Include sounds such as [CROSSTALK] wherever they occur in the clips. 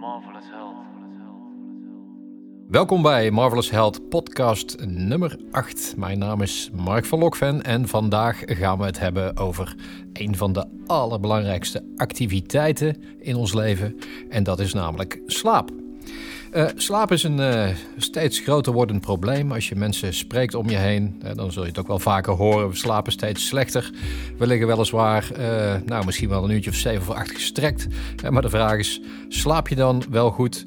Marvelous Health. Welkom bij Marvelous Health podcast nummer 8. Mijn naam is Mark van Lokven en vandaag gaan we het hebben over een van de allerbelangrijkste activiteiten in ons leven. En dat is namelijk slaap. Uh, slaap is een uh, steeds groter wordend probleem. Als je mensen spreekt om je heen, uh, dan zul je het ook wel vaker horen. We slapen steeds slechter. We liggen weliswaar, nou, misschien wel een uurtje of zeven of acht gestrekt. maar de vraag is, slaap je dan wel goed?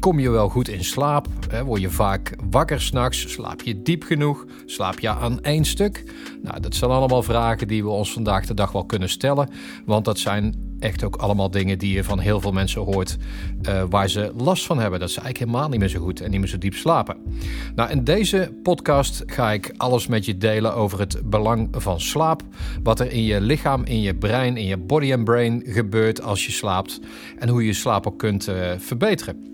kom je wel goed in slaap? word je vaak wakker s'nachts? Slaap je diep genoeg? Slaap je aan één stuk? Nou, dat zijn allemaal vragen die we ons vandaag de dag wel kunnen stellen. Want dat zijn echt ook allemaal dingen die je van heel veel mensen hoort uh, waar ze last van hebben. Dat ze eigenlijk helemaal niet meer zo goed en niet meer zo diep slapen. Nou, in deze podcast ga ik alles met je delen over het belang van slaap. Wat er in je lichaam, in je brein, in je body and brain gebeurt als je slaapt. En hoe je slaap ook kunt uh, verbeteren.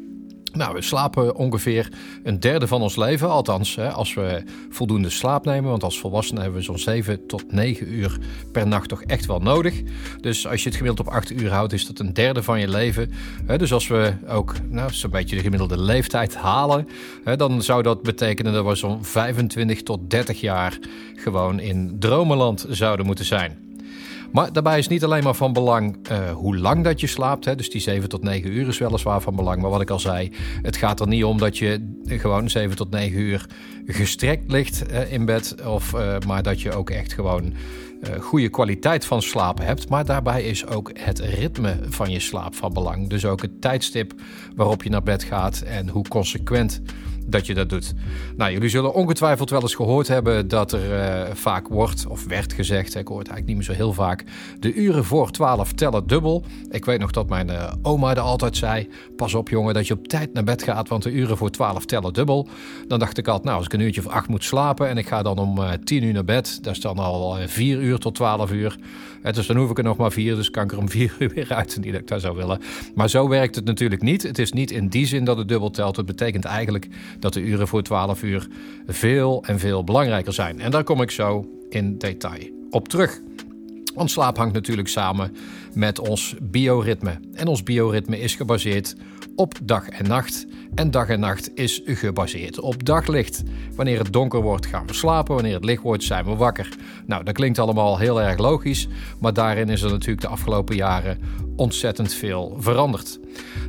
Nou, we slapen ongeveer een derde van ons leven, althans hè, als we voldoende slaap nemen. Want als volwassenen hebben we zo'n 7 tot 9 uur per nacht toch echt wel nodig. Dus als je het gemiddeld op 8 uur houdt, is dat een derde van je leven. Dus als we ook nou, zo'n beetje de gemiddelde leeftijd halen, dan zou dat betekenen dat we zo'n 25 tot 30 jaar gewoon in dromenland zouden moeten zijn. Maar daarbij is niet alleen maar van belang uh, hoe lang dat je slaapt. Hè. Dus die 7 tot 9 uur is weliswaar van belang. Maar wat ik al zei, het gaat er niet om dat je gewoon 7 tot 9 uur gestrekt ligt uh, in bed. Of, uh, maar dat je ook echt gewoon goede kwaliteit van slapen hebt. Maar daarbij is ook het ritme van je slaap van belang. Dus ook het tijdstip waarop je naar bed gaat en hoe consequent dat je dat doet. Nou, jullie zullen ongetwijfeld wel eens gehoord hebben dat er uh, vaak wordt of werd gezegd, ik hoor het eigenlijk niet meer zo heel vaak, de uren voor 12 tellen dubbel. Ik weet nog dat mijn uh, oma er altijd zei, pas op jongen dat je op tijd naar bed gaat, want de uren voor 12 tellen dubbel. Dan dacht ik altijd, nou als ik een uurtje of 8 moet slapen en ik ga dan om uh, eh, 10 uur naar bed, dat is dan al 4 uur tot 12 uur. Dus dan hoef ik er nog maar 4, dus kan ik er om 4 uur weer uit. Niet dat ik dat zou willen. Maar zo werkt het natuurlijk niet. Het is niet in die zin dat het dubbel telt. Het betekent eigenlijk dat de uren voor 12 uur veel en veel belangrijker zijn. En daar kom ik zo in detail op terug. Want slaap hangt natuurlijk samen met ons bioritme. En ons bioritme is gebaseerd op dag en nacht. En dag en nacht is gebaseerd op daglicht. Wanneer het donker wordt, gaan we slapen. Wanneer het licht wordt, zijn we wakker. Nou, dat klinkt allemaal heel erg logisch. Maar daarin is er natuurlijk de afgelopen jaren ontzettend veel veranderd.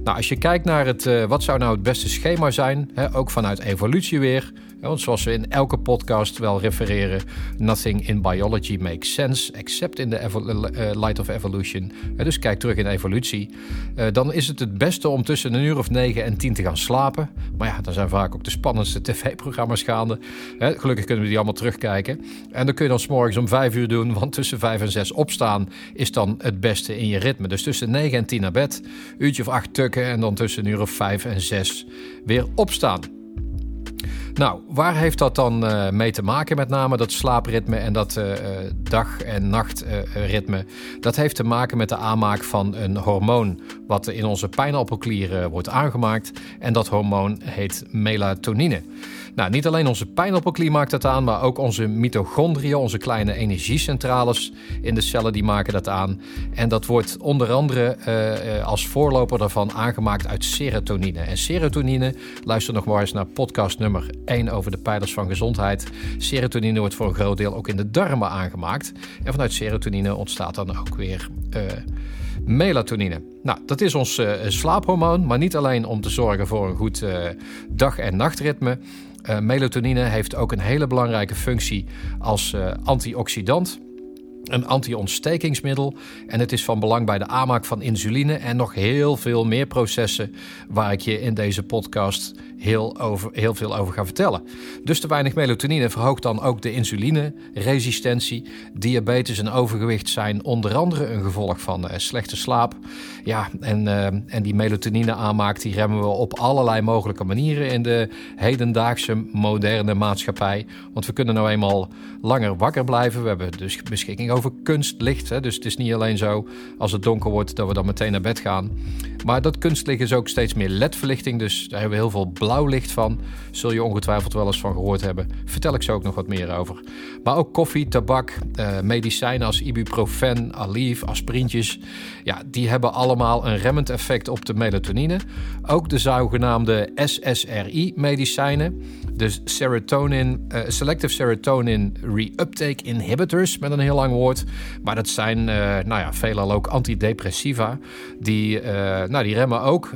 Nou, als je kijkt naar het, uh, wat zou nou het beste schema zijn, hè, ook vanuit evolutie weer. Want zoals we in elke podcast wel refereren, nothing in biology makes sense except in the uh, light of evolution. Dus kijk terug in evolutie. Uh, dan is het het beste om tussen een uur of negen en tien te gaan slapen. Maar ja, dan zijn vaak ook de spannendste tv-programma's gaande. Gelukkig kunnen we die allemaal terugkijken. En dan kun je dan s'morgens om vijf uur doen, want tussen vijf en zes opstaan is dan het beste in je ritme. Dus tussen negen en tien naar bed, uurtje of acht tukken en dan tussen een uur of vijf en zes weer opstaan. Nou, waar heeft dat dan uh, mee te maken? Met name dat slaapritme en dat uh, dag- en nachtritme. dat heeft te maken met de aanmaak van een hormoon wat in onze pijnappelklieren wordt aangemaakt. En dat hormoon heet melatonine. Nou, niet alleen onze pijnappelklier maakt dat aan, maar ook onze mitochondriën, onze kleine energiecentrales in de cellen, die maken dat aan. En dat wordt onder andere uh, als voorloper daarvan aangemaakt uit serotonine. En serotonine, luister nog maar eens naar podcast nummer 1 over de pijlers van gezondheid. Serotonine wordt voor een groot deel ook in de darmen aangemaakt. En vanuit serotonine ontstaat dan ook weer. Uh, melatonine. Nou, dat is ons slaaphormoon, maar niet alleen om te zorgen voor een goed dag- en nachtritme. Uh, melatonine heeft ook een hele belangrijke functie als antioxidant een anti-ontstekingsmiddel. En het is van belang bij de aanmaak van insuline en nog heel veel meer processen waar ik je in deze podcast heel, over, heel veel over ga vertellen. Dus te weinig melatonine verhoogt dan ook de insulineresistentie. Diabetes en overgewicht zijn onder andere een gevolg van uh, slechte slaap. Ja, en, uh, en die melatonine aanmaak die remmen we op allerlei mogelijke manieren in de hedendaagse moderne maatschappij. Want we kunnen nou eenmaal langer wakker blijven. We hebben dus beschikking over kunstlicht. Hè? Dus het is niet alleen zo als het donker wordt dat we dan meteen naar bed gaan. Maar dat kunstlicht is ook steeds meer LED-verlichting. Dus daar hebben we heel veel licht van. Zul je ongetwijfeld wel eens van gehoord hebben. Vertel ik zo ook nog wat meer over. Maar ook koffie, tabak, eh, medicijnen als ibuprofen, Aleve, aspirintjes. Ja, die hebben allemaal een remmend effect op de melatonine. Ook de zogenaamde SSRI-medicijnen. Dus serotonin, uh, selective serotonin reuptake inhibitors, met een heel lang woord. Maar dat zijn, uh, nou ja, veelal ook antidepressiva. Die, uh, nou, die remmen ook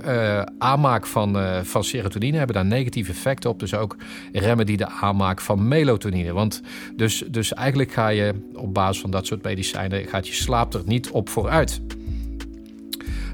aanmaak van, van serotonine, hebben daar negatieve effecten op. Dus ook remmen die de aanmaak van melatonine. Want dus, dus eigenlijk ga je op basis van dat soort medicijnen, gaat je slaap er niet op vooruit.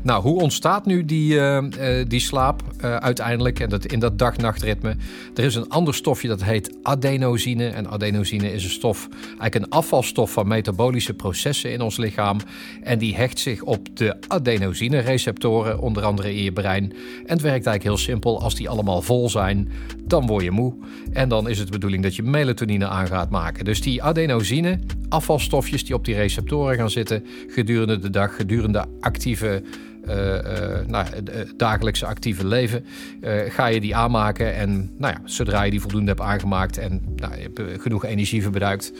Nou, hoe ontstaat nu die, uh, die slaap uh, uiteindelijk en dat, in dat dag-nachtritme? Er is een ander stofje dat heet adenosine. En adenosine is een stof, eigenlijk een afvalstof van metabolische processen in ons lichaam. En die hecht zich op de adenosine-receptoren, onder andere in je brein. En het werkt eigenlijk heel simpel. Als die allemaal vol zijn, dan word je moe. En dan is het de bedoeling dat je melatonine aan gaat maken. Dus die adenosine, afvalstofjes die op die receptoren gaan zitten gedurende de dag, gedurende actieve nou, dagelijkse actieve leven, ga je die aanmaken. En nou ja, zodra je die voldoende hebt aangemaakt en nou, je hebt genoeg energie verbruikt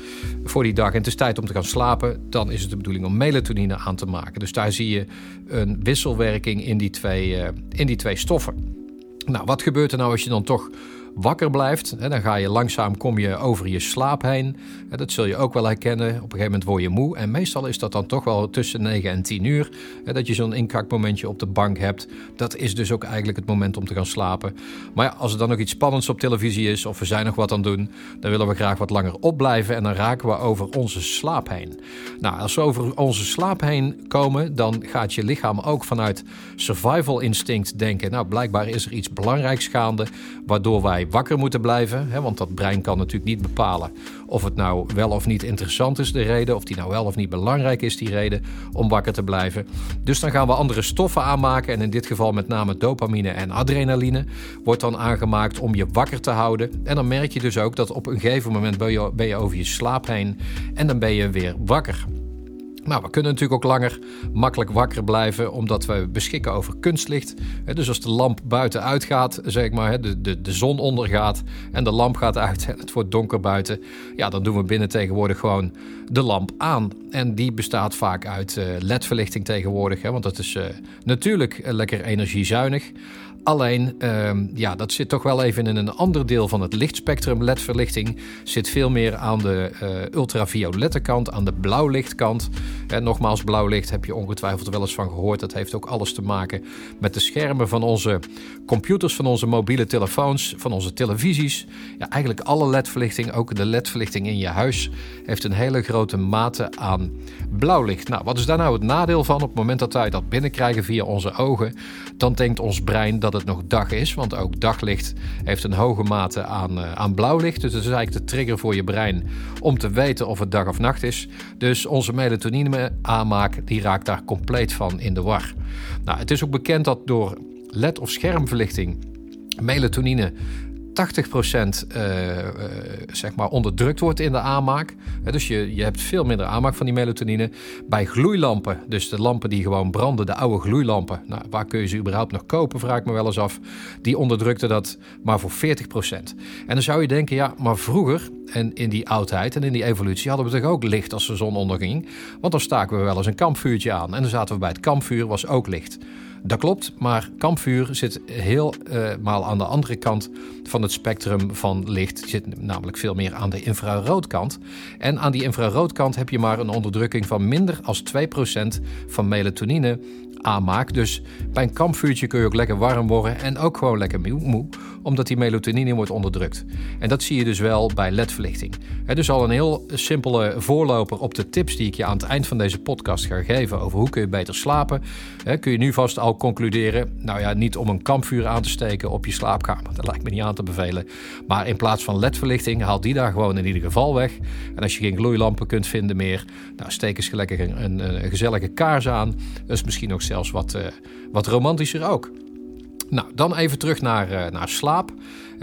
voor die dag en het is tijd om te gaan slapen, dan is het de bedoeling om melatonine aan te maken. Dus daar zie je een wisselwerking in die twee, in die twee stoffen. Nou, wat gebeurt er nou als je dan toch wakker blijft. Dan ga je langzaam kom je over je slaap heen. Dat zul je ook wel herkennen. Op een gegeven moment word je moe. En meestal is dat dan toch wel tussen 9 en 10 uur. Dat je zo'n inkakmomentje op de bank hebt. Dat is dus ook eigenlijk het moment om te gaan slapen. Maar ja, als er dan nog iets spannends op televisie is. Of we zijn nog wat aan doen. Dan willen we graag wat langer opblijven. En dan raken we over onze slaap heen. Nou, als we over onze slaap heen komen. Dan gaat je lichaam ook vanuit survival instinct denken. Nou, blijkbaar is er iets belangrijks gaande. Waardoor wij wakker moeten blijven. Hè, want dat brein kan natuurlijk niet bepalen of het nou wel of niet interessant is, de reden. Of die nou wel of niet belangrijk is, die reden om wakker te blijven. Dus dan gaan we andere stoffen aanmaken. En in dit geval met name dopamine en adrenaline wordt dan aangemaakt om je wakker te houden. En dan merk je dus ook dat op een gegeven moment ben je, ben je over je slaap heen. En dan ben je weer wakker. Nou, we kunnen natuurlijk ook langer makkelijk wakker blijven, omdat we beschikken over kunstlicht. Dus als de lamp buiten uitgaat, zeg maar, de, de, de zon ondergaat en de lamp gaat uit [LAUGHS] en het wordt donker buiten, ja, dan doen we binnen tegenwoordig gewoon de lamp aan. En die bestaat vaak uit eh, LED-verlichting tegenwoordig, want dat is uh, natuurlijk eh, lekker energiezuinig. Alleen, uh, ja, dat zit toch wel even in een ander deel van het lichtspectrum. LED-verlichting zit veel meer aan de uh, ultraviolette kant, aan de blauwlichtkant. En nogmaals, blauw licht heb je ongetwijfeld wel eens van gehoord. Dat heeft ook alles te maken met de schermen van onze computers, van onze mobiele telefoons, van onze televisies. Ja, eigenlijk alle LED-verlichting, ook de LED-verlichting in je huis, heeft een hele grote mate aan blauwlicht. Nou, wat is daar nou het nadeel van? Op het moment dat wij dat binnenkrijgen via onze ogen, dan denkt ons brein dat het nog dag is. Want ook daglicht heeft een hoge mate aan, uh, aan blauwlicht. Dus dat is eigenlijk de trigger voor je brein om te weten of het dag of nacht is. Dus onze melatonine aanmaak die raakt daar compleet van in de war. Nou, het is ook bekend dat door LED- of schermverlichting melatonine 80% uh, uh, zeg maar onderdrukt wordt in de aanmaak. Dus je, je hebt veel minder aanmaak van die melatonine. Bij gloeilampen, dus de lampen die gewoon branden, de oude gloeilampen. Nou, waar kun je ze überhaupt nog kopen, vraag ik me wel eens af. Die onderdrukte dat maar voor 40%. En dan zou je denken, ja, maar vroeger en in die oudheid en in die evolutie hadden we toch ook licht als de zon onderging. Want dan staken we wel eens een kampvuurtje aan. En dan zaten we bij het kampvuur, was ook licht. Dat klopt, maar kampvuur zit helemaal uh, aan de andere kant van het spectrum van licht. Zit namelijk veel meer aan de infraroodkant. En aan die infraroodkant heb je maar een onderdrukking van minder dan 2% van melatonine aanmaak. Dus bij een kampvuurtje kun je ook lekker warm worden en ook gewoon lekker moe, omdat die melatonine wordt onderdrukt. En dat zie je dus wel bij ledverlichting. Is al een heel simpele voorloper op de tips die ik je aan het eind van deze podcast ga geven over hoe kun je beter slapen. Kun je nu vast al concluderen, nou ja, niet om een kampvuur aan te steken op je slaapkamer. Dat lijkt me niet aan te bevelen. Maar in plaats van ledverlichting, haal die daar gewoon in ieder geval weg. En als je geen gloeilampen kunt vinden meer, nou steek eens lekker een, een, gezellige kaars aan. Dat is misschien ook zelfs wat, uh, wat romantischer ook. Nou, dan even terug naar, uh, naar slaap.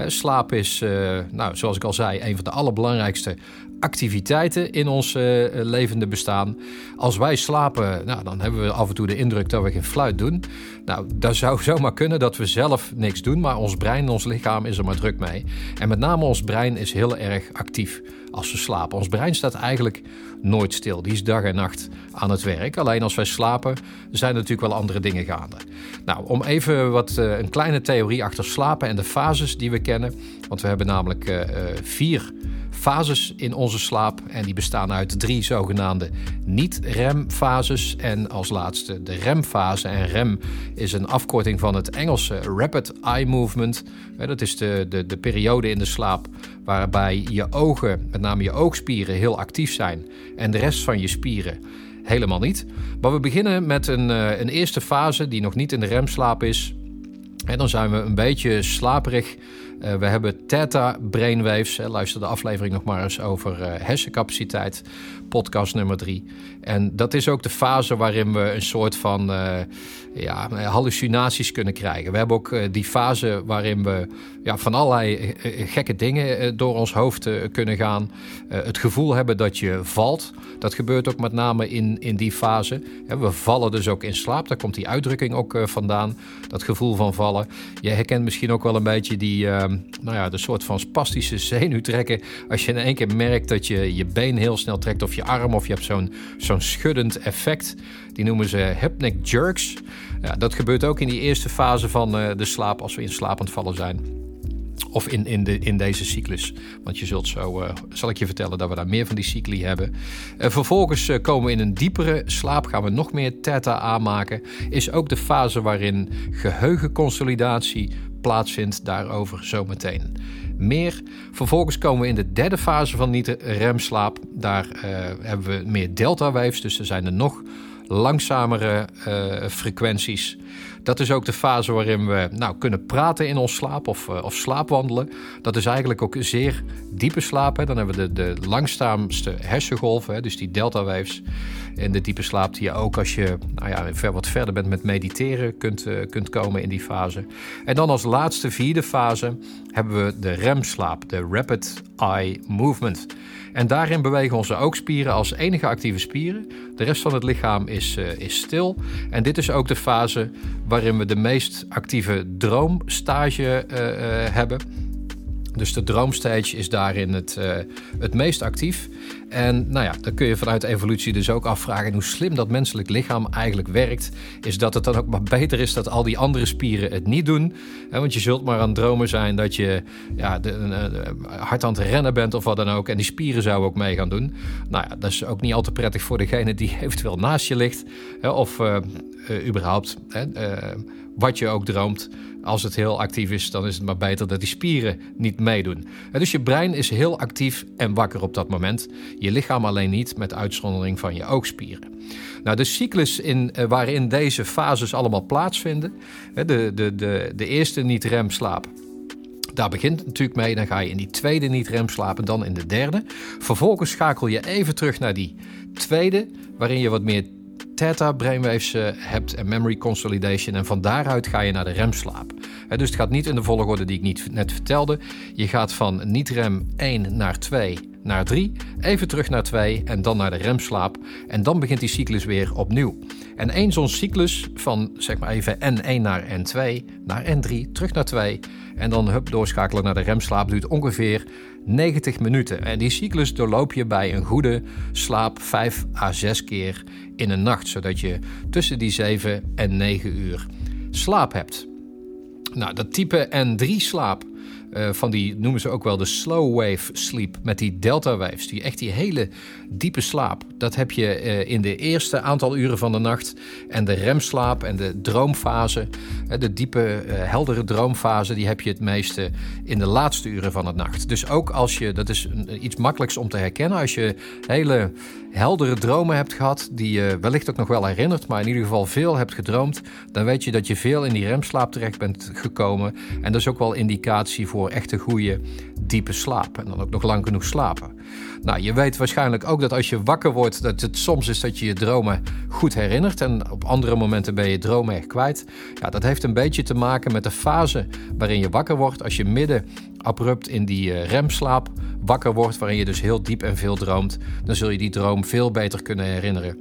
Slaap is, nou, zoals ik al zei, een van de allerbelangrijkste activiteiten in ons levende bestaan. Als wij slapen, nou, dan hebben we af en toe de indruk dat we geen fluit doen. Nou, dat zou [LAUGHS] zomaar kunnen dat we zelf niks doen, maar ons brein, ons lichaam is er maar druk mee. En met name ons brein is heel erg actief als we slapen. Ons brein staat eigenlijk nooit stil. Die is dag en nacht aan het werk. Alleen als wij slapen, zijn er natuurlijk wel andere dingen gaande. Nou, om even wat, uh, een kleine theorie achter slapen en de fases die we kennen. Want we hebben namelijk uh, vier fases in onze slaap. En die bestaan uit drie zogenaamde niet-remfases. En als laatste de remfase. En rem is een afkorting van het Engelse Rapid Eye Movement. Dat is de, de, de periode in de slaap waarbij je ogen, met name je oogspieren, heel actief zijn. En de rest van je spieren helemaal niet. Maar we beginnen met een, eh, een eerste fase die nog niet in de remslaap is. En dan zijn we een beetje slaperig uh, we hebben theta brainwaves. luister de aflevering nog maar eens over uh, hersencapaciteit. Podcast nummer drie. En dat is ook de fase waarin we een soort van uh, ja, hallucinaties kunnen krijgen. We hebben ook die fase waarin we ja, van allerlei gekke dingen door ons hoofd kunnen gaan. het gevoel hebben dat je valt. Dat gebeurt ook met name in, in die fase. we vallen dus ook in slaap. Daar komt die uitdrukking ook vandaan. Dat gevoel van vallen. Je herkent misschien ook wel een beetje die nou ja, de soort van spastische zenuwtrekken. Als je in één keer merkt dat je je been heel snel trekt of je arm of je hebt zo'n zo'n schuddend effect. Die noemen ze hypnic jerks. Ja, dat gebeurt ook in die eerste fase van uh, de slaap als we in slaap vallen zijn. Of in, in, de, in deze cyclus. Want je zult zo, uh, zal ik je vertellen dat we daar meer van die cycli hebben. Uh, vervolgens komen we in een diepere slaap. Gaan we nog meer theta aanmaken. Is ook de fase waarin geheugenconsolidatie plaatsvindt. Daarover zometeen meer. Vervolgens komen we in de derde fase van niet-remslaap. Daar hebben we meer delta-waves. Dus er zijn er nog langzamere frequenties. Dat is ook de fase waarin we nou, kunnen praten in ons slaap of, uh, of slaapwandelen. Dat is eigenlijk ook zeer diepe slaap. Dan hebben we de, de langzaamste hersengolven, hè, dus die delta waves in de diepe slaap die je ook als je nou ja, ver, wat verder bent met mediteren kunt, uh, kunt komen in die fase. En dan als laatste vierde fase hebben we de remslaap, de Rapid Eye Movement. En daarin bewegen onze oogspieren als enige actieve spieren. De rest van het lichaam is, uh, is stil. En dit is ook de fase waarin we de meest actieve droomstage uh, uh, hebben. Dus de droomstage is daarin het, uh, het meest actief. En nou ja, dan kun je vanuit evolutie dus ook afvragen hoe slim dat menselijk lichaam eigenlijk werkt. Is dat het dan ook maar beter is dat al die andere spieren het niet doen. want je zult maar aan dromen zijn dat je ja, hard aan het rennen bent of wat dan ook. En die spieren zouden ook mee gaan doen. Nou ja, dat is ook niet al te prettig voor degene die [LAUGHS] eventueel naast je ligt. of uh, uh, überhaupt wat je ook droomt. Als het heel actief is, dan is het maar beter dat die spieren niet meedoen. Dus je brein is heel actief en wakker op dat moment. Je lichaam alleen niet, met uitzondering van je oogspieren. Nou, de cyclus in, uh, waarin deze fases allemaal plaatsvinden, de, de, de, de eerste niet-remslaap. Daar begint het natuurlijk mee. Dan ga je in die tweede niet-remslaap en dan in de derde. Vervolgens schakel je even terug naar die tweede, waarin je wat meer theta brainwaves uh, hebt en memory consolidation. En van daaruit ga je naar de remslaap. Dus het gaat niet in de volgorde die ik niet, net vertelde. Je gaat van niet-rem 1 naar 2 naar 3, even terug naar 2 en dan naar de remslaap. En dan begint die cyclus weer opnieuw. En één zo'n cyclus van zeg maar even N1 naar N2, naar N3, terug naar 2 en dan hup doorschakelen naar de remslaap duurt ongeveer 90 minuten. En die cyclus doorloop je bij een goede slaap 5 à 6 keer in een nacht, zodat je tussen die 7 en 9 uur slaap hebt. Nou, dat type N3 slaap uh, van die noemen ze ook wel de slow wave sleep met die delta waves, die echt die hele diepe slaap. Dat heb je uh, in de eerste aantal uren van de nacht en de remslaap en de droomfase, uh, de diepe heldere droomfase, die heb je het meeste in de laatste uren van de nacht. Dus ook als je, dat is iets makkelijks om te herkennen, als je hele heldere dromen hebt gehad, die je wellicht ook nog wel herinnert, maar in ieder geval veel hebt gedroomd, dan weet je dat je veel in die remslaap terecht bent gekomen. En dat is ook wel indicatie voor voor echt een goede diepe slaap. En dan ook nog lang genoeg slapen. Nou, je weet waarschijnlijk ook dat als je wakker wordt, dat het soms is dat je je dromen goed herinnert. En op andere momenten ben je dromen echt kwijt. Ja, dat heeft een beetje te maken met de fase waarin je wakker wordt. Als je midden abrupt in die uh, remslaap wakker wordt, waarin je dus heel diep en veel droomt, dan zul je die droom veel beter kunnen herinneren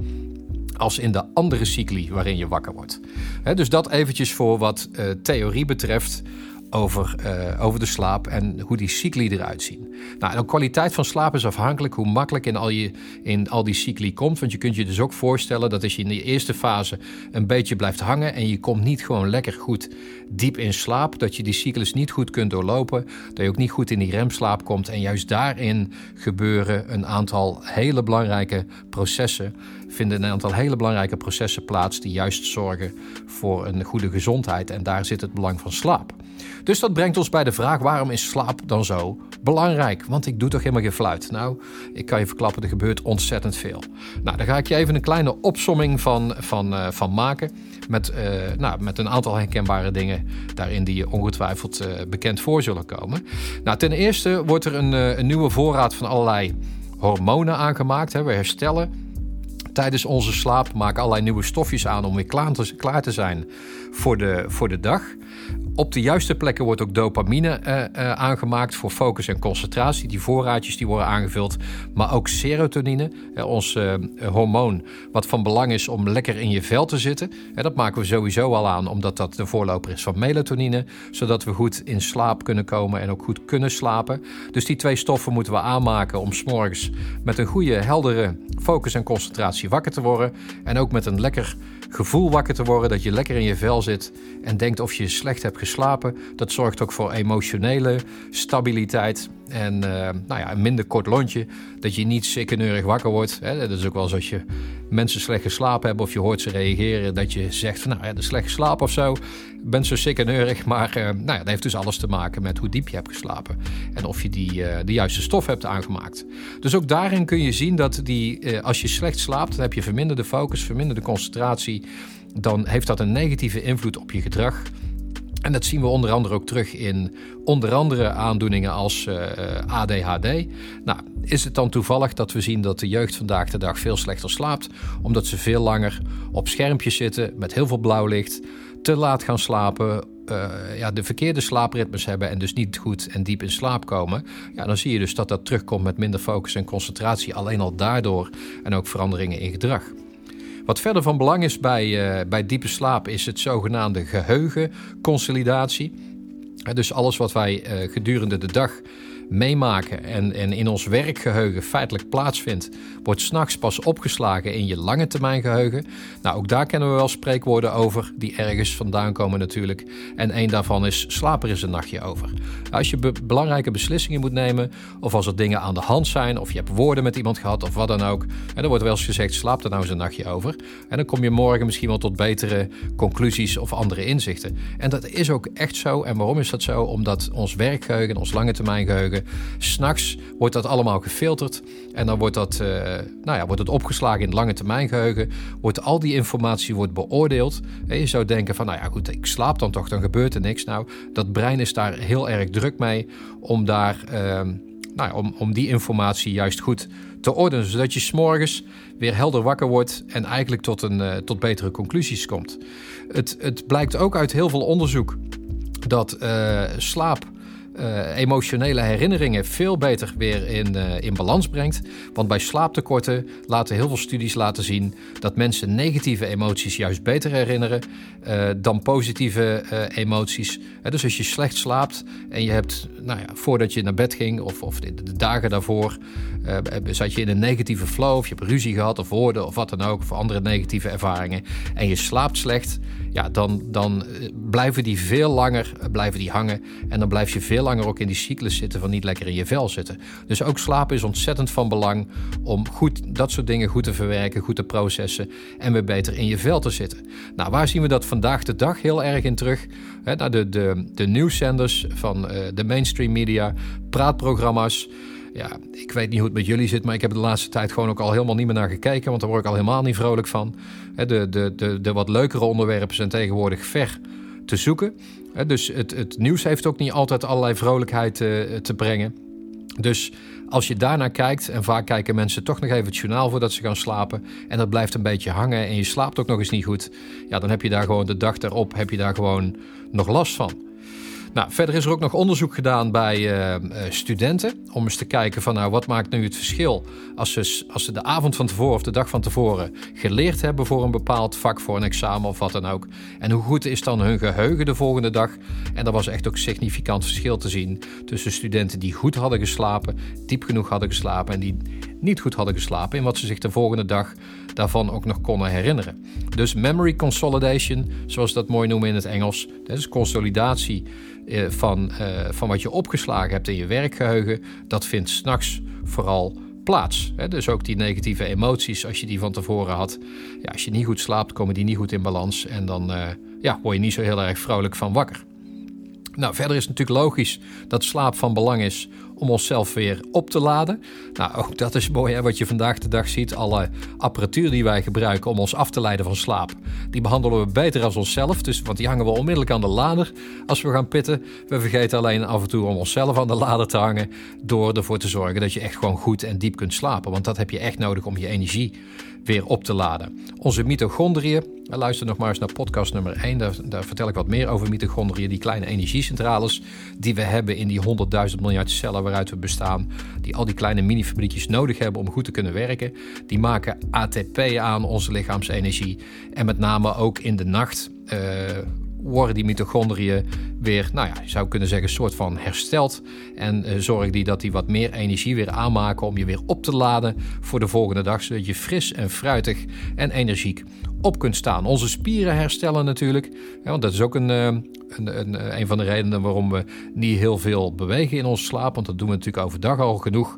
als in de andere cycli waarin je wakker wordt. dus dat eventjes voor wat uh, theorie betreft over, uh, over de slaap en hoe die cycli eruit zien. Nou, de kwaliteit van slaap is afhankelijk hoe makkelijk in al, je, in al die cycli komt. Want je kunt je dus ook voorstellen dat als je in de eerste fase een beetje blijft hangen en je komt niet gewoon lekker goed diep in slaap, dat je die cyclus niet goed kunt doorlopen, dat je ook niet goed in die remslaap komt. En juist daarin gebeuren een aantal hele belangrijke processen, vinden een aantal hele belangrijke processen plaats die juist zorgen voor een goede gezondheid. En daar zit het belang van slaap. Dus dat brengt ons bij de vraag: waarom is slaap dan zo belangrijk? Want ik doe toch helemaal geen fluit? Nou, ik kan je verklappen, er gebeurt ontzettend veel. Nou, daar ga ik je even een kleine opsomming van, van, uh, van maken. Met, uh, nou, met een aantal herkenbare dingen daarin die je ongetwijfeld uh, bekend voor zullen komen. Nou, ten eerste wordt er een, een nieuwe voorraad van allerlei hormonen aangemaakt. Hè. We herstellen tijdens onze slaap, maken allerlei nieuwe stofjes aan om weer klaar te, klaar te zijn voor de, voor de dag. Op de juiste plekken wordt ook dopamine uh, uh, aangemaakt voor focus en concentratie. Die voorraadjes die worden aangevuld. Maar ook serotonine, uh, ons hormoon, wat van belang is om lekker in je vel te zitten. dat maken we sowieso al aan, omdat dat de voorloper is van melatonine. Zodat we goed in slaap kunnen komen en ook goed kunnen slapen. Dus die twee stoffen moeten we aanmaken om s'morgens met een goede, heldere focus en concentratie wakker te worden. En ook met een lekker gevoel wakker te worden, dat je lekker in je vel zit en denkt of je slecht hebt geslapen. Dat zorgt ook voor emotionele stabiliteit en uh, nou ja, een minder kort lontje. Dat je niet sikkeneurig wakker wordt. Hè. Dat is ook wel eens als je mensen slecht geslapen hebben of je hoort ze reageren. Dat je zegt van nou ja, slecht geslapen of zo. bent zo sikkeneurig. Maar uh, nou ja, dat heeft dus alles te maken met hoe diep je hebt geslapen. En of je die, uh, de juiste stof hebt aangemaakt. Dus ook daarin kun je zien dat die, als je slecht slaapt, dan heb je verminderde focus, verminderde concentratie. Dan heeft dat een negatieve invloed op je gedrag. En dat zien we onder andere ook terug in onder andere aandoeningen als uh, eh, ADHD. Nou, is het dan toevallig dat we zien dat de jeugd vandaag de dag veel slechter slaapt, omdat ze veel langer op schermpjes zitten met heel veel blauw licht, te laat gaan slapen, uh, ja, de verkeerde slaapritmes hebben en dus niet goed en diep in slaap komen, ja, dan zie je dus dat dat terugkomt met minder focus en concentratie, alleen al daardoor en ook veranderingen in gedrag. Wat verder van belang is bij, uh, bij diepe slaap is het zogenaamde geheugenconsolidatie. Dus alles wat wij uh, gedurende de dag meemaken en, en in ons werkgeheugen feitelijk plaatsvindt, wordt s'nachts pas opgeslagen in je lange termijn geheugen. Nou, ook daar kennen we wel spreekwoorden over die ergens vandaan komen natuurlijk. En een daarvan is slaap er eens een nachtje over. Als je belangrijke beslissingen moet nemen, of als er dingen aan de hand zijn, of je hebt woorden met iemand gehad of wat dan ook, en dan wordt wel eens gezegd, slaap er nou eens een nachtje over. En dan kom je morgen misschien wel tot betere conclusies of andere inzichten. En dat is ook echt zo. En waarom is dat zo? Omdat ons werkgeheugen, ons lange termijn geheugen, S S'nachts wordt dat allemaal gefilterd en dan wordt dat uh, nou ja, wordt het opgeslagen in het lange termijn geheugen. Wordt al die informatie wordt beoordeeld. En je zou denken van, nou ja goed, ik slaap dan toch, dan gebeurt er niks. Nou, dat brein is daar heel erg druk mee om daar... Uh, nou om, om die informatie juist goed te ordenen. Zodat je s'morgens weer helder wakker wordt en eigenlijk tot, een, uh, tot betere conclusies komt. Het, het blijkt ook uit heel veel onderzoek dat uh, slaap uh, emotionele herinneringen veel beter weer in, uh, in balans brengt. Want bij slaaptekorten laten heel veel studies laten zien dat mensen negatieve emoties juist beter herinneren uh, dan positieve emoties. dus als je slecht slaapt en je hebt, nou ja, voordat je naar bed ging of, of de, de dagen daarvoor, zat je in een negatieve flow of je hebt ruzie gehad of woorden of wat dan ook, of andere negatieve ervaringen en je slaapt slecht, ja, dan, dan blijven die veel langer blijven die hangen en dan blijf je veel langer ook in die cyclus zitten van niet lekker in je vel zitten. Dus ook slapen is ontzettend van belang om goed, dat soort dingen goed te verwerken, goed te processen en weer beter in je vel te zitten. Nou, waar zien we dat vandaag de dag heel erg in terug? He, nou, de, de, de nieuwszenders van uh, de mainstream media, praatprogramma's. Ja, ik weet niet hoe het met jullie zit, maar ik heb de laatste tijd gewoon ook al helemaal niet meer naar gekeken, want daar word ik al helemaal niet vrolijk van. De, de, de, de wat leukere onderwerpen zijn tegenwoordig ver te zoeken. Dus het, het nieuws heeft ook niet altijd allerlei vrolijkheid te brengen. Dus als je daarnaar kijkt, en vaak kijken mensen toch nog even het journaal voordat ze gaan slapen, en dat blijft een beetje hangen en je slaapt ook nog eens niet goed, ja, dan heb je daar gewoon de dag erop heb je daar gewoon nog last van. Nou, verder is er ook nog onderzoek gedaan bij uh, studenten. Om eens te kijken van nou, wat maakt nu het verschil als ze, als ze de avond van tevoren of de dag van tevoren geleerd hebben voor een bepaald vak, voor een examen of wat dan ook. En hoe goed is dan hun geheugen de volgende dag? En er was echt ook significant verschil te zien tussen studenten die goed hadden geslapen, diep genoeg hadden geslapen en die niet goed hadden geslapen. En wat ze zich de volgende dag daarvan ook nog konden herinneren. Dus memory consolidation, zoals dat mooi noemen in het Engels. Dat is consolidatie eh, van, eh, van wat je opgeslagen hebt in je werkgeheugen, dat vindt s'nachts vooral plaats. Dus ook die negatieve emoties, als je die van tevoren had. Ja, als je niet goed slaapt, komen die niet goed in balans. En dan uh, ja, word je niet zo heel erg vrolijk van wakker. Nou, verder is het natuurlijk logisch dat slaap van belang is om onszelf weer op te laden. Nou, ook dat is mooi hè, wat je vandaag de dag ziet. Alle apparatuur die wij gebruiken om ons af te leiden van slaap, die behandelen we beter als onszelf. Dus, want die hangen we onmiddellijk aan de lader als we gaan pitten. We vergeten alleen af en toe om onszelf aan de lader te hangen door ervoor te zorgen dat je echt gewoon goed en diep kunt slapen. Want dat heb je echt nodig om je energie weer op te laden. Onze mitochondriën, luister nog maar eens naar podcast nummer 1, daar, vertel ik wat meer over mitochondriën, die kleine energiecentrales die we hebben in die 100.000 miljard cellen waaruit we bestaan, die al die kleine mini-fabriekjes nodig hebben om goed te kunnen werken. Die maken ATP aan, onze lichaamsenergie. En met name ook in de nacht. Uh, worden die mitochondriën weer, nou ja, je zou kunnen zeggen, een soort van hersteld. En uh, zorgen die dat die wat meer energie weer aanmaken om je weer op te laden voor de volgende dag. Zodat je fris en fruitig en energiek op kunt staan. Onze spieren herstellen natuurlijk. want dat is ook een, uh, een, een, een, van de redenen waarom we niet heel veel bewegen in onze slaap. Want dat doen we natuurlijk overdag al genoeg.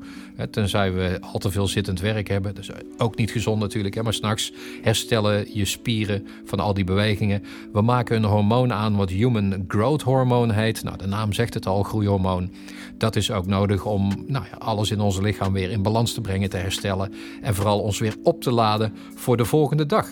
Tenzij we al te veel zittend werk hebben. Dat is ook niet gezond natuurlijk. Maar s'nachts herstellen je spieren van al die bewegingen. We maken een hormoon aan wat Human Growth Hormone heet. Nou, de naam zegt het al, groeihormoon. Dat is ook nodig om nou ja, alles in ons lichaam weer in balans te brengen, te herstellen. En vooral ons weer op te laden voor de volgende dag.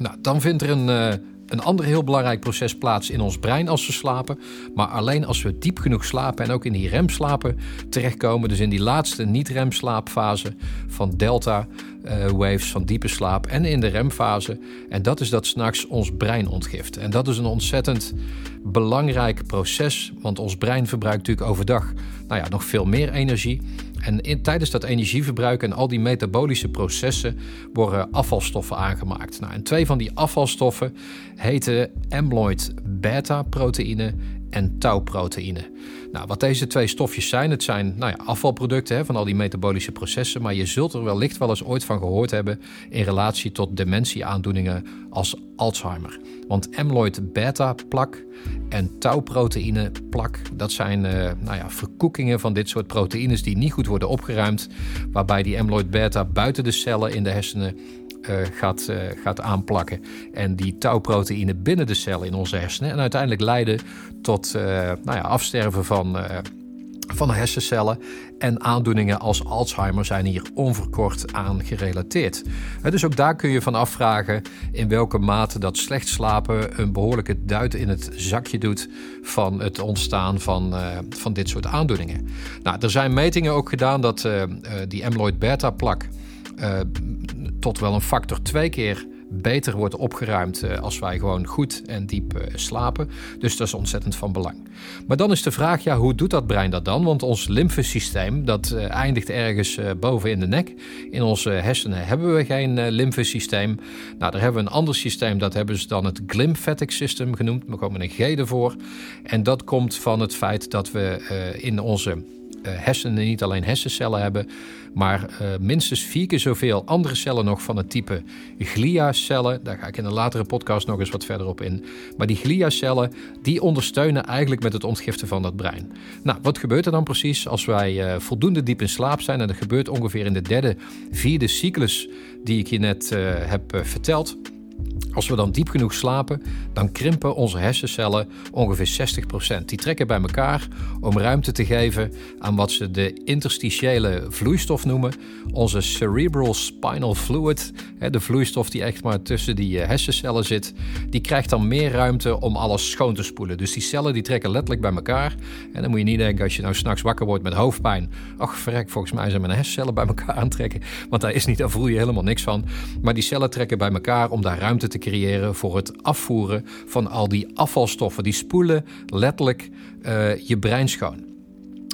Nou, dan vindt er een, uh, een ander heel belangrijk proces plaats in ons brein als we slapen. Maar alleen als we diep genoeg slapen en ook in die remslapen terechtkomen. Dus in die laatste niet-remslaapfase van delta uh, waves, van diepe slaap en in de remfase. En dat is dat s'nachts ons brein ontgift. En dat is een ontzettend belangrijk proces. Want ons brein verbruikt natuurlijk overdag nou ja, nog veel meer energie. En tijdens dat energieverbruik en al die metabolische processen worden afvalstoffen aangemaakt. Nou, en twee van die afvalstoffen heten amyloid beta-proteïne en tauproteïne. Nou, wat deze twee stofjes zijn, het zijn nou ja, afvalproducten hè, van al die metabolische processen, maar je zult er wellicht wel eens ooit van gehoord hebben in relatie tot dementieaandoeningen als Alzheimer. Want amyloid beta-plak en tauproteïne plak, dat zijn uh, nou ja, verkoekingen van dit soort proteïnes die niet goed worden opgeruimd, waarbij die amyloid beta buiten de cellen in de hersenen gaat, uh, gaat aanplakken. En die tauproteïne binnen de cellen in onze hersenen. En uiteindelijk leiden tot uh, nou ja, afsterven van, van hersencellen. En aandoeningen als Alzheimer zijn hier onverkort aan gerelateerd. Dus ook daar kun je van afvragen in welke mate dat slecht slapen een behoorlijke duit in het zakje doet van het ontstaan van, van dit soort aandoeningen. Nou, er zijn metingen ook gedaan dat die amyloid beta plak uh, tot wel een factor twee keer beter wordt opgeruimd uh, als wij gewoon goed en diep uh, slapen. Dus dat is ontzettend van belang. Maar dan is de vraag, ja, hoe doet dat brein dat dan? Want ons lymfesysteem, dat eindigt ergens boven in de nek. In onze hersenen hebben we geen lymfesysteem. Nou, daar hebben we een ander systeem, dat hebben ze dan het glymphatic system genoemd. We komen een G ervoor. En dat komt van het feit dat we in onze hersenen niet alleen hersencellen hebben, maar uh, minstens vier keer zoveel andere cellen nog van het type gliacellen. Daar ga ik in een latere podcast nog eens wat verder op in. Maar die gliacellen, die ondersteunen eigenlijk met het ontgiften van dat brein. Nou, wat gebeurt er dan precies als wij uh, voldoende diep in slaap zijn? En dat gebeurt ongeveer in de derde, vierde cyclus die ik je net heb verteld. Als we dan diep genoeg slapen, dan krimpen onze hersencellen ongeveer 60%. Die trekken bij elkaar om ruimte te geven aan wat ze de interstitiële vloeistof noemen. Onze cerebral spinal fluid, de vloeistof die echt maar tussen die eh, hersencellen zit, die krijgt dan meer ruimte om alles schoon te spoelen. Dus die cellen die trekken letterlijk bij elkaar. En dan moet je niet denken als je nou s'nachts wakker wordt met hoofdpijn. Ach, verrek, volgens mij zijn mijn hersencellen bij elkaar aan trekken. Want daar is niet, daar voel je helemaal niks van. Maar die cellen trekken bij elkaar om daar ruimte te creëren voor het afvoeren van al die afvalstoffen. Die spoelen letterlijk uh, je brein schoon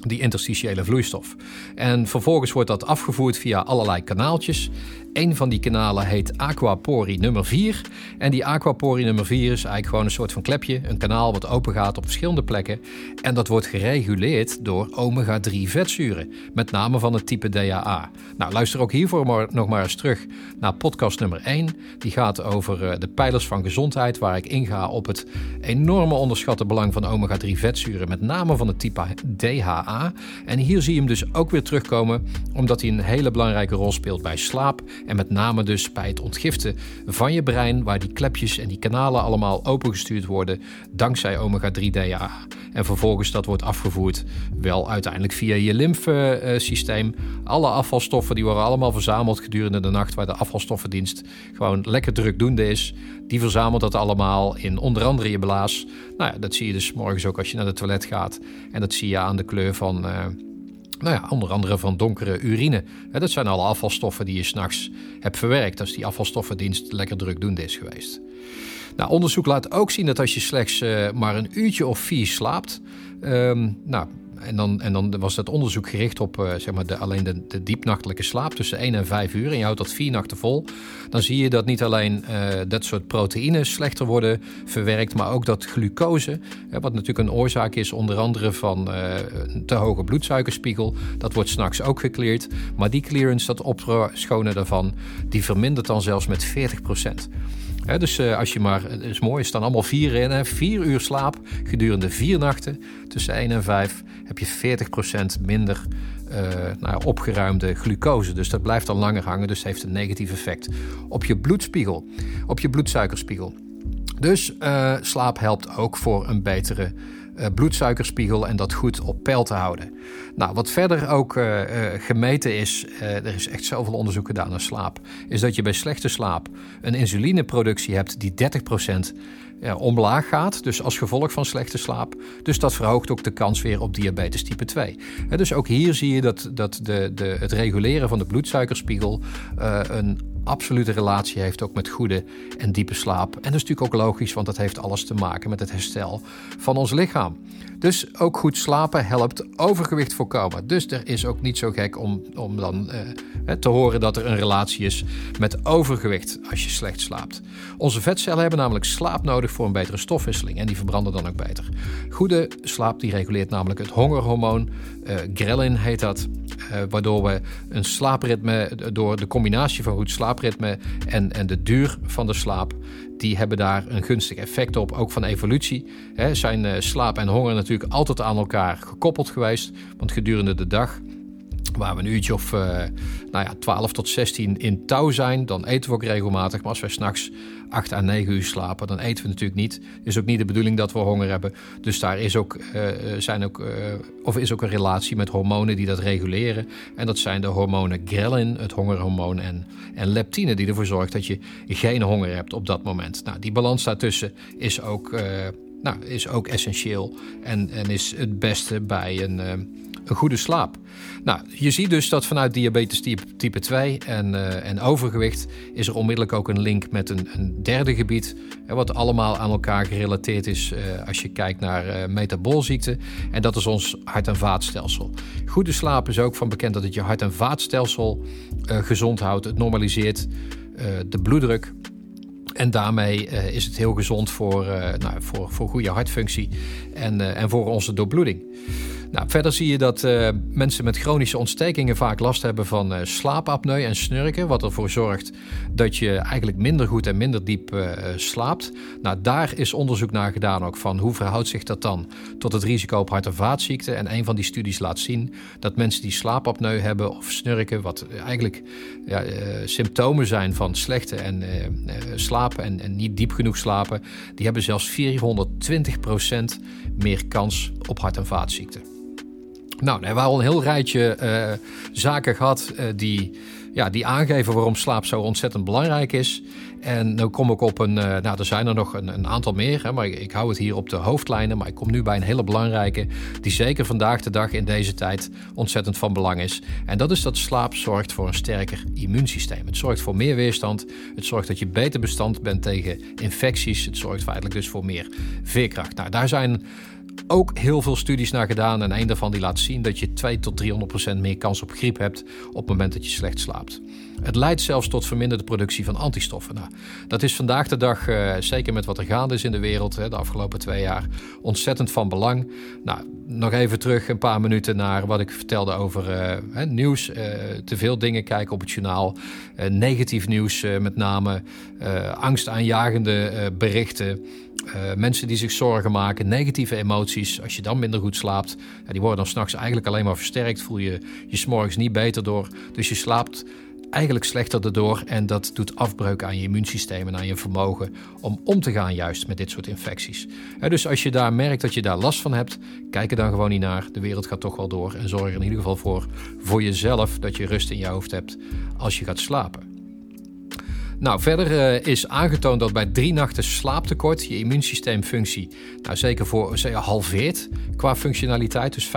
die interstitiële vloeistof. En vervolgens wordt dat afgevoerd via allerlei kanaaltjes. Een van die kanalen heet Aquapori nummer 4. En die Aquapori nummer 4 is eigenlijk gewoon een soort van klepje, een kanaal wat open gaat op verschillende plekken. En dat wordt gereguleerd door omega-3 vetzuren, met name van het type DHA. Nou, luister ook hiervoor maar, nog maar eens terug naar podcast nummer 1. Die gaat over eh, de pijlers van gezondheid, waar ik inga op het enorme onderschatte belang van omega-3 vetzuren, met name van het type DHA. En hier zie je hem dus ook weer terugkomen, omdat hij een hele belangrijke rol speelt bij slaap en met name dus bij het ontgiften van je brein, waar die klepjes en die kanalen allemaal opengestuurd worden dankzij omega-3 DHA. En vervolgens dat wordt afgevoerd wel uiteindelijk via je lymfesysteem. Alle afvalstoffen die worden allemaal verzameld gedurende de nacht waar de afvalstoffendienst gewoon lekker drukdoende is. Die verzamelt dat allemaal in onder andere je blaas. Nou ja, dat zie je dus morgens ook als je naar de toilet gaat. En dat zie je aan de kleur van... Uh, nou ja, onder andere van donkere urine. Dat zijn alle afvalstoffen die je s'nachts hebt verwerkt als die afvalstoffendienst lekker drukdoende is geweest. Nou, onderzoek laat ook zien dat als je slechts uh, maar een uurtje of vier slaapt, um, nou, en dan, en dan was dat onderzoek gericht op uh, zeg maar de, alleen de, de, diepnachtelijke slaap tussen 1 en 5 uur. En je houdt dat vier nachten vol. Dan zie je dat niet alleen uh, dat soort proteïnen slechter worden verwerkt, maar ook dat glucose, wat natuurlijk een oorzaak is onder andere van uh, een te hoge bloedsuikerspiegel, dat wordt s'nachts ook gecleared. Maar die clearance, dat opschonen daarvan, die vermindert dan zelfs met 40 procent dus uh, als je maar, het is mooi, er staan allemaal vier in. Hè, vier uur slaap gedurende vier nachten tussen 1 en 5 heb je 40% minder uh, nou, opgeruimde glucose. Dus dat blijft dan langer hangen, dus heeft een negatief effect op je bloedspiegel, op je bloedsuikerspiegel. Dus uh, slaap helpt ook voor een betere bloedsuikerspiegel en dat goed op peil te houden. Nou, wat verder ook uh, uh, gemeten is, er is echt zoveel onderzoek gedaan naar slaap, is dat je bij slechte slaap een insulineproductie hebt die 30% ja, omlaag gaat, dus als gevolg van slechte slaap. Dus dat verhoogt ook de kans weer op diabetes type 2. dus ook hier zie je dat, dat de, de, het reguleren van de bloedsuikerspiegel een absolute relatie heeft ook met goede en diepe slaap. En dat is natuurlijk ook logisch, want dat heeft alles te maken met het herstel van ons lichaam. Dus ook goed slapen helpt overgewicht voorkomen. Dus er is ook niet zo gek om, om dan eh, te horen dat er een relatie is met overgewicht als je slecht slaapt. Onze vetcellen hebben namelijk slaap nodig voor een betere stofwisseling en die verbranden dan ook beter. Goede slaap die reguleert namelijk het hongerhormoon, ghrelin heet dat, uh, waardoor we een slaapritme, door de combinatie van goed slaapritme en, en de duur van de slaap, die hebben daar een gunstig effect op, ook van evolutie. He, zijn uh, slaap en honger natuurlijk altijd aan elkaar gekoppeld geweest, want gedurende de dag waar we een uurtje of uh, nou ja, 12 tot 16 in touw zijn, dan eten we ook regelmatig. Maar als we s'nachts 8 à 9 uur slapen, dan eten we natuurlijk niet. Is ook niet de bedoeling dat we honger hebben. Dus daar is ook, uh, zijn ook, of is ook een relatie met hormonen die dat reguleren. En dat zijn de hormonen ghrelin, het hongerhormoon, en, en leptine, die ervoor zorgt dat je geen honger hebt op dat moment. Nou, die balans daartussen is ook, nou, is ook essentieel en, en is het beste bij een een goede slaap. Nou, je ziet dus dat vanuit diabetes type, type 2 en, uh, en overgewicht is er onmiddellijk ook een link met een, een derde gebied, wat allemaal aan elkaar gerelateerd is uh, als je kijkt naar uh, metaboolziekten. En dat is ons hart- en vaatstelsel. Goede slaap is ook van bekend dat het je hart- en vaatstelsel gezond houdt. Het normaliseert de bloeddruk. En daarmee is het heel gezond voor, nou, voor, voor goede hartfunctie en, en voor onze doorbloeding. Nou, verder zie je dat uh, mensen met chronische ontstekingen vaak last hebben van uh, slaapapneu en snurken, wat ervoor zorgt dat je eigenlijk minder goed en minder diep uh, slaapt. Nou, daar is onderzoek naar gedaan ook van hoe verhoudt zich dat dan tot het risico op hart- en vaatziekten. En een van die studies laat zien dat mensen die slaapapneu hebben of snurken, wat eigenlijk ja, symptomen zijn van slechte en slapen en, en, niet diep genoeg slapen, die hebben zelfs 420% meer kans op hart- en vaatziekten. Nou, we hebben al een heel rijtje uh, zaken gehad uh, die, ja, die aangeven waarom slaap zo ontzettend belangrijk is. En nu kom ik op een, uh, nou er zijn er nog een, een aantal meer, hè, maar ik, ik, hou het hier op de hoofdlijnen. Maar ik kom nu bij een hele belangrijke, die zeker vandaag de dag in deze tijd ontzettend van belang is. En dat is dat slaap zorgt voor een sterker immuunsysteem. Het zorgt voor meer weerstand, het zorgt dat je beter bestand bent tegen infecties. Het zorgt feitelijk dus voor meer veerkracht. Nou, daar zijn ook heel veel studies naar gedaan. En een daarvan die laat zien dat je 2 tot 300 procent meer kans op griep hebt op het moment dat je slecht slaapt. Het leidt zelfs tot verminderde productie van antistoffen. Nou, dat is vandaag de dag, uh, zeker met wat er gaande is in de wereld hè, de afgelopen twee jaar, ontzettend van belang. Nou, nog even terug een paar minuten naar wat ik vertelde over uh, nieuws. Uh, te veel dingen kijken op het journaal. negatief nieuws met name. angstaanjagende berichten. Mensen die zich zorgen maken. Negatieve emoties. Als je dan minder goed slaapt. die worden dan s'nachts eigenlijk alleen maar versterkt. Voel je je s'morgens niet beter door. Dus je slaapt eigenlijk slechter erdoor en dat doet afbreuk aan je immuunsysteem en aan je vermogen om om te gaan juist met dit soort infecties. Dus als je daar merkt dat je daar last van hebt, kijk er dan gewoon niet naar. De wereld gaat toch wel door en zorg er in ieder geval voor voor jezelf dat je rust in je hoofd hebt als je gaat slapen. Nou, verder uh, is aangetoond dat bij drie nachten slaaptekort je immuunsysteemfunctie nou, zeker voor zeg, halveert qua functionaliteit, dus 50%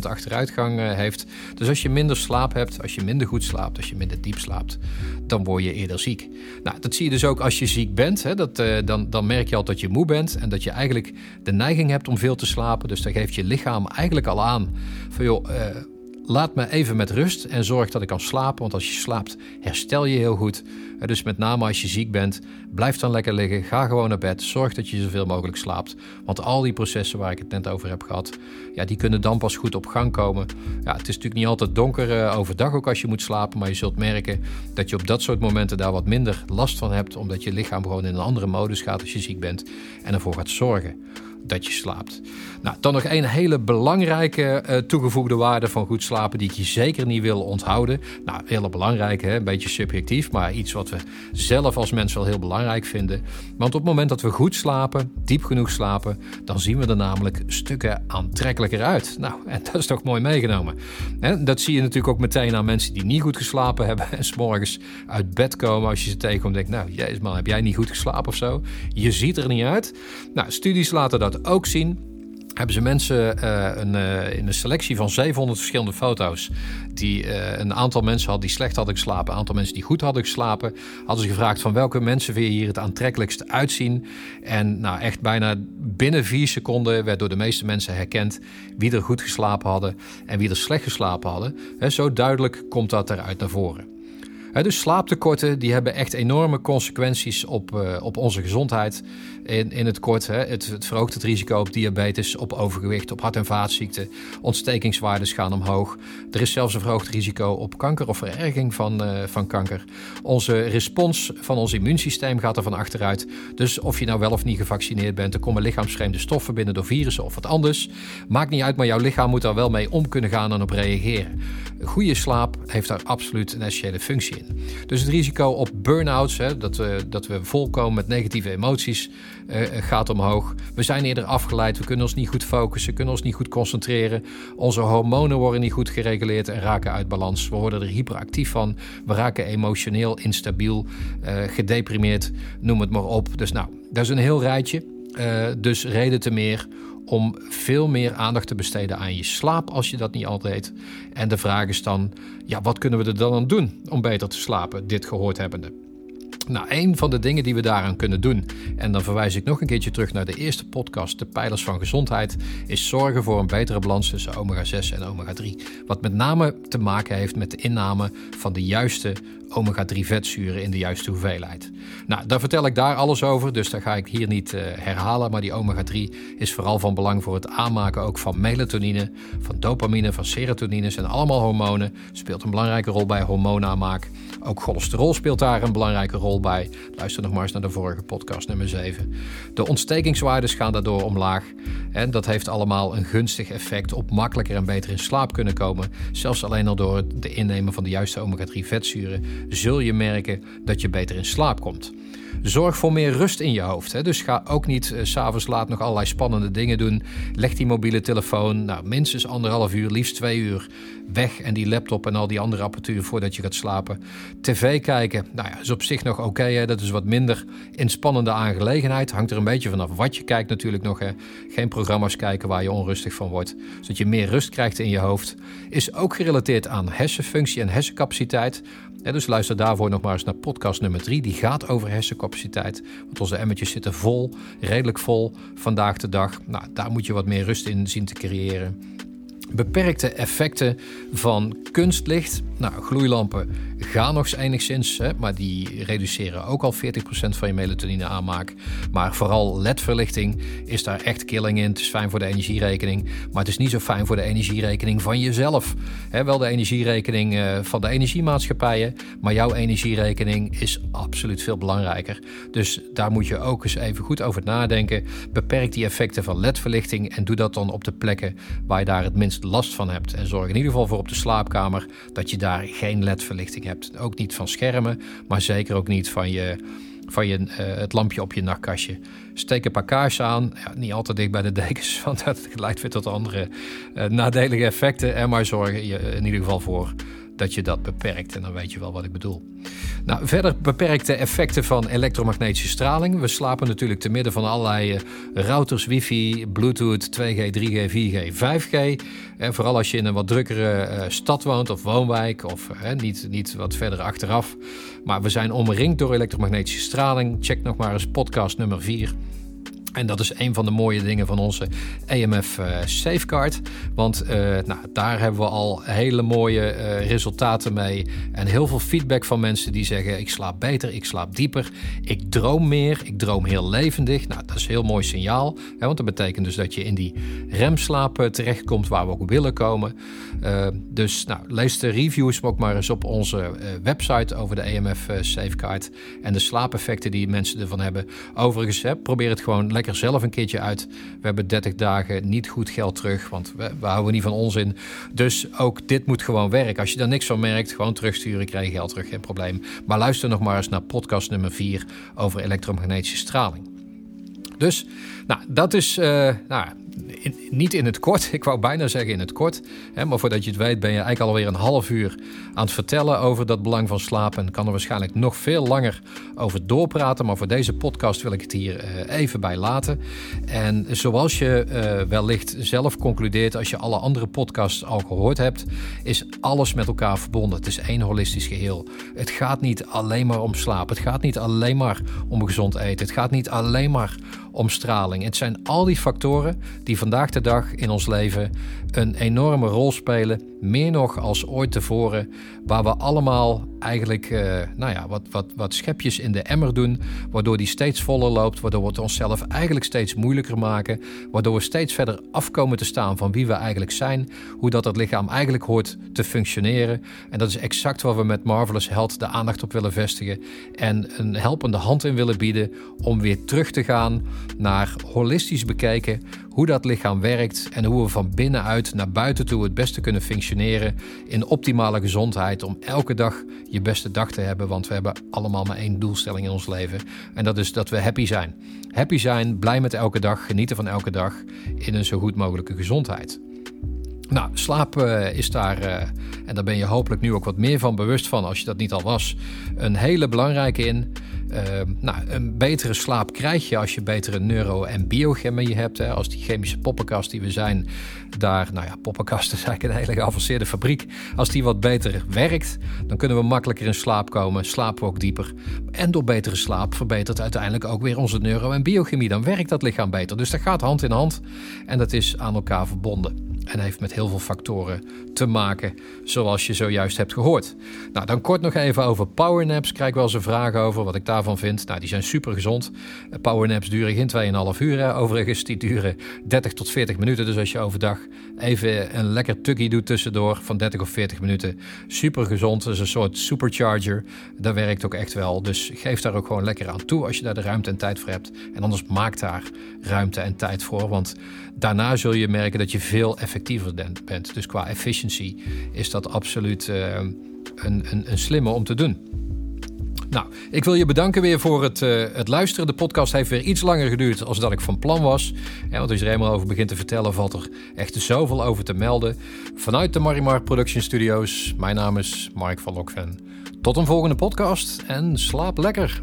achteruitgang uh, heeft. Dus als je minder slaap hebt, als je minder goed slaapt, als je minder diep slaapt, dan word je eerder ziek. Nou, dat zie je dus ook als je ziek bent. Hè, dat, dan, dan merk je al dat je moe bent en dat je eigenlijk de neiging hebt om veel te slapen. Dus dan geeft je lichaam eigenlijk al aan van joh laat me even met rust en zorg dat ik kan slapen. Want als je slaapt, herstel je heel goed. Dus met name als je ziek bent, blijf dan lekker liggen. Ga gewoon naar bed. Zorg dat je zoveel mogelijk slaapt. Want al die processen waar ik het net over heb gehad, ja, die kunnen dan pas goed op gang komen. Ja, het is natuurlijk niet altijd donker uh, overdag ook als je moet slapen. Maar je zult merken dat je op dat soort momenten daar wat minder last van hebt. Omdat je lichaam gewoon in een andere modus gaat als je ziek bent. En ervoor gaat zorgen dat je slaapt. Nou, dan nog een hele belangrijke uh, toegevoegde waarde van goed slapen die ik je zeker niet wil onthouden. Nou, hele belangrijk, hè? een beetje subjectief, maar iets wat we zelf als mens wel heel belangrijk vinden. Want op het moment dat we goed slapen, diep genoeg slapen, dan zien we er namelijk stukken aantrekkelijker uit. Nou, en [LAUGHS] dat is toch mooi meegenomen. En dat zie je natuurlijk ook meteen aan mensen die niet goed geslapen hebben en s'morgens uit bed komen als je ze tegenkomt en denkt, nou, jezus man, heb jij niet goed geslapen of zo? Je ziet er niet uit. Nou, studies laten dat ook zien hebben ze mensen uh, een, uh, in een selectie van 700 verschillende foto's, die uh, een aantal mensen hadden die slecht hadden geslapen, een aantal mensen die goed hadden geslapen, hadden ze gevraagd van welke mensen je hier het aantrekkelijkst uitzien. En nou echt bijna binnen vier seconden werd door de meeste mensen herkend wie er goed geslapen hadden en wie er slecht geslapen hadden. He, zo duidelijk komt dat eruit naar voren dus slaaptekorten die hebben echt enorme consequenties op, uh, op onze gezondheid. In, in het kort, hè, het, verhoogt het risico op diabetes, op overgewicht, op hart- en vaatziekten. Ontstekingswaarden gaan omhoog. Er is zelfs een verhoogd risico op kanker of vererging van, uh, van kanker. Onze respons van ons immuunsysteem gaat er van achteruit. Dus of je nou wel of niet gevaccineerd bent, er komen lichaamsvreemde stoffen binnen door virussen of wat anders. Maakt niet uit, maar jouw lichaam moet daar wel mee om kunnen gaan en op reageren. Goede slaap heeft daar absoluut een essentiële functie in. Dus het risico op burn-outs, hè, dat, we, dat we volkomen met negatieve emoties, uh, gaat omhoog. We zijn eerder afgeleid, we kunnen ons niet goed focussen, kunnen ons niet goed concentreren. Onze hormonen worden niet goed gereguleerd en raken uit balans. We worden er hyperactief van, we raken emotioneel instabiel, uh, gedeprimeerd, noem het maar op. Dus nou, dat is een heel rijtje. Dus reden te meer om veel meer aandacht te besteden aan je slaap als je dat niet al deed. En de vraag is dan, ja, wat kunnen we er dan aan doen om beter te slapen, dit gehoord hebbende? Nou, een van de dingen die we daaraan kunnen doen, en dan verwijs ik nog een keertje terug naar de eerste podcast, de pijlers van gezondheid, is zorgen voor een betere balans tussen omega 6 en omega 3. Wat met name te maken heeft met de inname van de juiste omega-3 vetzuren in de juiste hoeveelheid. Nou, daar vertel ik daar alles over, dus dat ga ik hier niet uh, herhalen. Maar die omega-3 is vooral van belang voor het aanmaken ook van melatonine, van dopamine, van serotonine. zijn allemaal hormonen. Speelt een belangrijke rol bij hormoonaanmaak. Ook cholesterol speelt daar een belangrijke rol bij. Luister nog maar eens naar de vorige podcast, nummer 7. De ontstekingswaarden gaan daardoor omlaag. En dat heeft allemaal een gunstig effect op makkelijker en beter in slaap kunnen komen. Zelfs alleen al door het innemen van de juiste omega-3 vetzuren zul je merken dat je beter in slaap komt. Zorg voor meer rust in je hoofd. Hè? Dus ga ook niet uh, s'avonds laat nog allerlei spannende dingen doen. Leg die mobiele telefoon nou, minstens anderhalf uur, liefst twee uur weg. En die laptop en al die andere apparatuur voordat je gaat slapen. TV kijken, nou ja, is op zich nog oké. dat is wat minder inspannende aangelegenheid. Hangt er een beetje vanaf wat je kijkt natuurlijk nog. Hè? Geen programma's kijken waar je onrustig van wordt. Zodat je meer rust krijgt in je hoofd. Is ook gerelateerd aan hersenfunctie en hersencapaciteit dus luister daarvoor nog maar eens naar podcast nummer 3. Die gaat over hersencapaciteit. Want onze emmertjes zitten vol, redelijk vol vandaag de dag. Nou, daar moet je wat meer rust in zien te creëren beperkte effecten van kunstlicht. Nou, gloeilampen gaan nog enigszins, hè, maar die reduceren ook al 40% van je melatonine aanmaak. Maar vooral LED-verlichting is daar echt killing in. Het is fijn voor de energierekening, maar het is niet zo fijn voor de energierekening van jezelf. Hè, wel de energierekening uh, van de energiemaatschappijen, maar jouw energierekening is absoluut veel belangrijker. Dus daar moet je ook eens even goed over nadenken. Beperk die effecten van LED-verlichting en doe dat dan op de plekken waar je daar het minst last van hebt. En zorg in ieder geval voor op de slaapkamer dat je daar geen LED-verlichting hebt. Ook niet van schermen, maar zeker ook niet van je van je, uh, het lampje op je nachtkastje. Steek een paar kaarsen aan. Ja, niet altijd dicht bij de dekens, [LAUGHS] want dat leidt weer tot andere uh, nadelige effecten. En maar zorg je in ieder geval voor dat je dat beperkt. En dan weet je wel wat ik bedoel. Nou, verder beperkte effecten van elektromagnetische straling. We slapen natuurlijk te midden van allerlei eh, routers, wifi, bluetooth, 2G, 3G, 4G, 5G. En vooral als je in een wat drukkere uh, stad woont of woonwijk of niet, niet wat verder achteraf. Maar we zijn omringd door elektromagnetische straling. Check nog maar eens podcast nummer 4 en dat is een van de mooie dingen van onze EMF eh, Safeguard. Want uh, nou, daar hebben we al hele mooie uh, resultaten mee. En heel veel feedback van mensen die zeggen: Ik slaap beter, ik slaap dieper, ik droom meer, ik droom heel levendig. Nou, dat is een heel mooi signaal. Hè, want dat betekent dus dat je in die remslaap terechtkomt waar we ook willen komen. Dus nou, lees de reviews ook maar eens op onze website over de EMF Safeguard. En de slaapeffecten die mensen ervan hebben. Overigens, probeer het gewoon lekker er zelf een keertje uit. We hebben 30 dagen niet goed geld terug, want we, we houden niet van onzin. Dus ook dit moet gewoon werken. Als je daar niks van merkt, gewoon terugsturen, krijg je geld terug, geen probleem. Maar luister nog maar eens naar podcast nummer 4 over elektromagnetische straling. Dus, nou, dat is, nou, niet in het kort, [LAUGHS] ik wou bijna zeggen in het kort. Hè, maar voordat je het weet ben je eigenlijk alweer een half uur aan het vertellen over dat belang van slapen. En kan er waarschijnlijk nog veel langer over doorpraten. Maar voor deze podcast wil ik het hier uh, even bij laten. En zoals je uh, wellicht zelf concludeert als je alle andere podcasts al gehoord hebt, is alles met elkaar verbonden. Het is één holistisch geheel. Het gaat niet alleen maar om slaap. Het gaat niet alleen maar om gezond eten. Het gaat niet alleen maar om straling. Het zijn al die factoren die vandaag de dag in ons leven een enorme rol spelen, meer nog als ooit tevoren, waar we allemaal eigenlijk uh, nou ja, wat, wat, wat schepjes in de emmer doen, waardoor die steeds voller loopt, waardoor we het onszelf eigenlijk steeds moeilijker maken, waardoor we steeds verder afkomen te staan van wie we eigenlijk zijn, hoe dat het lichaam eigenlijk hoort te functioneren. En dat is exact waar we met Marvelous Health de aandacht op willen vestigen en een helpende hand in willen bieden om weer terug te gaan naar holistisch bekijken hoe dat lichaam werkt en hoe we van binnenuit naar buiten toe het beste kunnen functioneren in optimale gezondheid om elke dag je beste dag te hebben, want we hebben allemaal maar één doelstelling in ons leven en dat is dat we happy zijn. Happy zijn, blij met elke dag, genieten van elke dag in een zo goed mogelijke gezondheid. Nou, slaap uh, is daar, uh, en daar ben je hopelijk nu ook wat meer van bewust van als je dat niet al was, een hele belangrijke in. Uh, nou, een betere slaap krijg je als je betere neuro- en biochemie hebt. Hè. Als die chemische poppenkast die we zijn, daar, nou ja, poppenkast is eigenlijk een hele geavanceerde fabriek. Als die wat beter werkt, dan kunnen we makkelijker in slaap komen, slapen we ook dieper. En door betere slaap verbetert uiteindelijk ook weer onze neuro- en biochemie. Dan werkt dat lichaam beter. Dus dat gaat hand in hand en dat is aan elkaar verbonden. En heeft met heel veel factoren te maken, zoals je zojuist hebt gehoord. Nou, dan kort nog even over powernaps. Krijg ik wel eens een vraag over wat ik daarvan vind. Nou, die zijn super gezond. Powernaps duren geen 2,5 uur. Overigens, die duren 30 tot 40 minuten. Dus als je overdag even een lekker tukkie doet tussendoor van 30 of 40 minuten. Super gezond. Dat is een soort supercharger. Dat werkt ook echt wel. Dus geef daar ook gewoon lekker aan toe als je daar de ruimte en tijd voor hebt. En anders maak daar ruimte en tijd voor. Want daarna zul je merken dat je veel effectiever bent. Dus qua efficiency is dat absoluut uh, een, een, een slimme om te doen. Nou, ik wil je bedanken weer voor het, uh, het luisteren. De podcast heeft weer iets langer geduurd dan dat ik van plan was. Want als je er eenmaal over begint te vertellen, valt er echt zoveel over te melden. Vanuit de Marimar Production Studios. Mijn naam is Mark van Lokven. Tot een volgende podcast en slaap lekker.